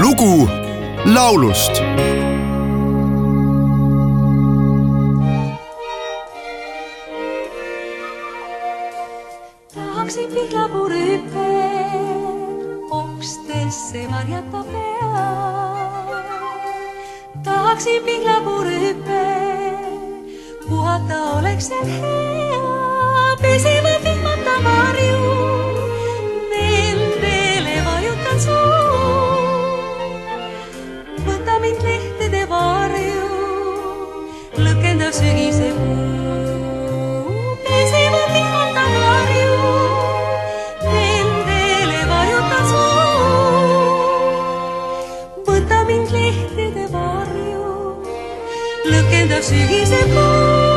lugu laulust tahaksin pihlapuu rüüpe okstesse varjata pea. tahaksin pihlapuu rüüpe, puhata oleks seal hea, lõkendav sügise puu.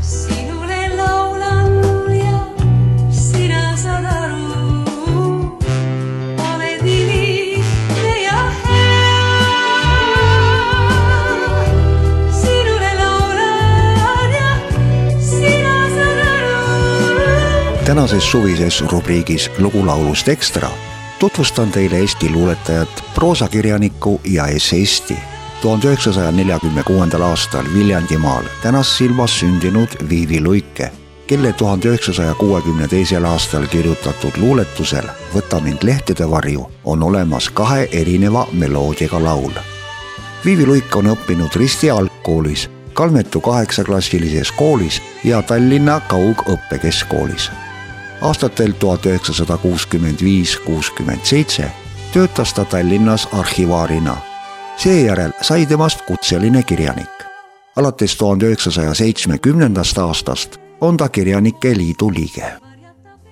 sinule laulan ja sina saad aru, oled nii lihtne ja hea. sinule laulan ja sina saad aru. tänases suvises rubriigis Lugu laulust ekstra tutvustan teile Eesti luuletajat, proosakirjanikku ja esseisti. tuhande üheksasaja neljakümne kuuendal aastal Viljandimaal tänas silmas sündinud Viivi Luike, kelle tuhande üheksasaja kuuekümne teisel aastal kirjutatud luuletusel Võta mind lehtede varju on olemas kahe erineva meloodiaga laul. Viivi Luik on õppinud Risti algkoolis, Kalmetu kaheksaklassilises koolis ja Tallinna Kaugõppekeskkoolis aastatel tuhat üheksasada kuuskümmend viis, kuuskümmend seitse töötas ta Tallinnas arhivaarina. seejärel sai temast kutseline kirjanik. alates tuhande üheksasaja seitsmekümnendast aastast on ta Kirjanike Liidu liige.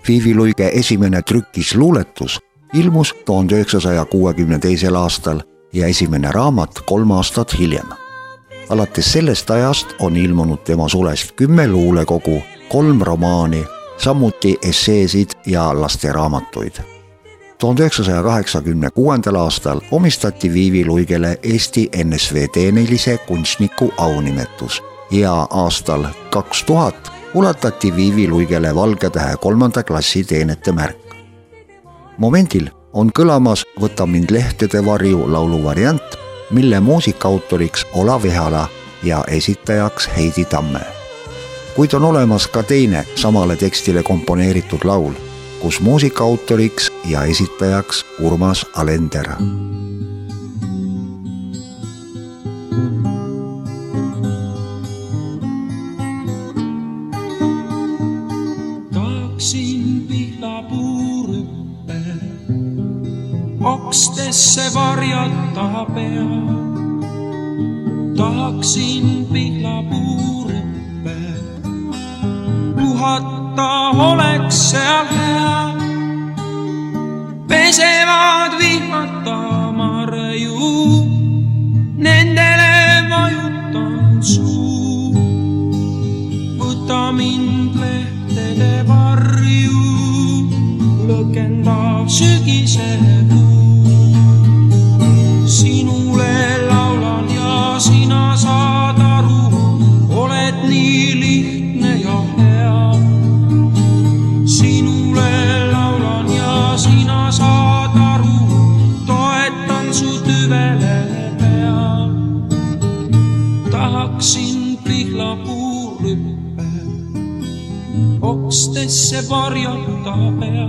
Viivi Luige esimene trükisluuletus ilmus tuhande üheksasaja kuuekümne teisel aastal ja esimene raamat kolm aastat hiljem. alates sellest ajast on ilmunud tema sulest kümme luulekogu, kolm romaani samuti esseesid ja lasteraamatuid. tuhande üheksasaja kaheksakümne kuuendal aastal omistati Viivi Luigele Eesti NSV teenilise kunstniku aunimetus ja aastal kaks tuhat ulatati Viivi Luigele Valge Tähe kolmanda klassi teenete märk. momendil on kõlamas Võta mind lehtede varju laulu variant, mille muusikaautoriks Olav Ehala ja esitajaks Heidi Tamme kuid on olemas ka teine samale tekstile komponeeritud laul, kus muusika autoriks ja esitajaks Urmas Alender. tahaksin pihlapuurüppe okstesse varjata pea. tahaksin pihlapuurüppe puhata oleks seal hea. pesevad vihmata marju, nendele vajutan suu. võta mind lehtede varju, lõkendav sügise puu. Okstesse varjata pea.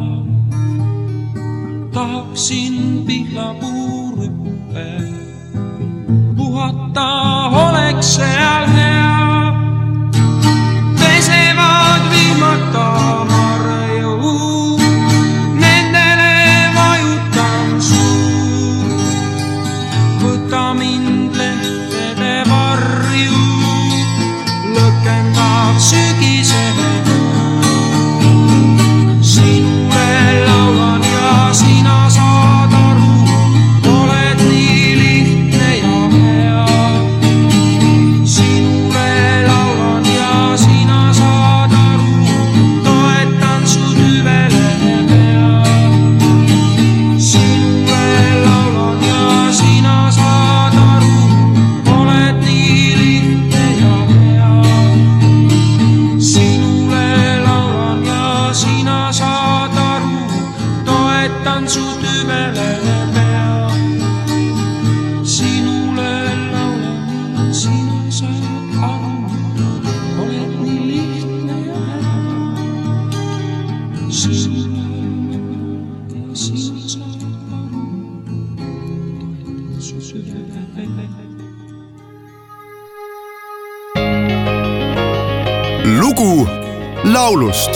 tahaksin pihlapuurüppe puhata oleks seal hea pesevad vihmata marju, nendele vajutan suu. võta mind tantsutyvele pea. sinule laulan, sina saad aru, oled nii lihtne ja hea. sinule ja sina saad aru, tantsutyvele pea. lugu laulust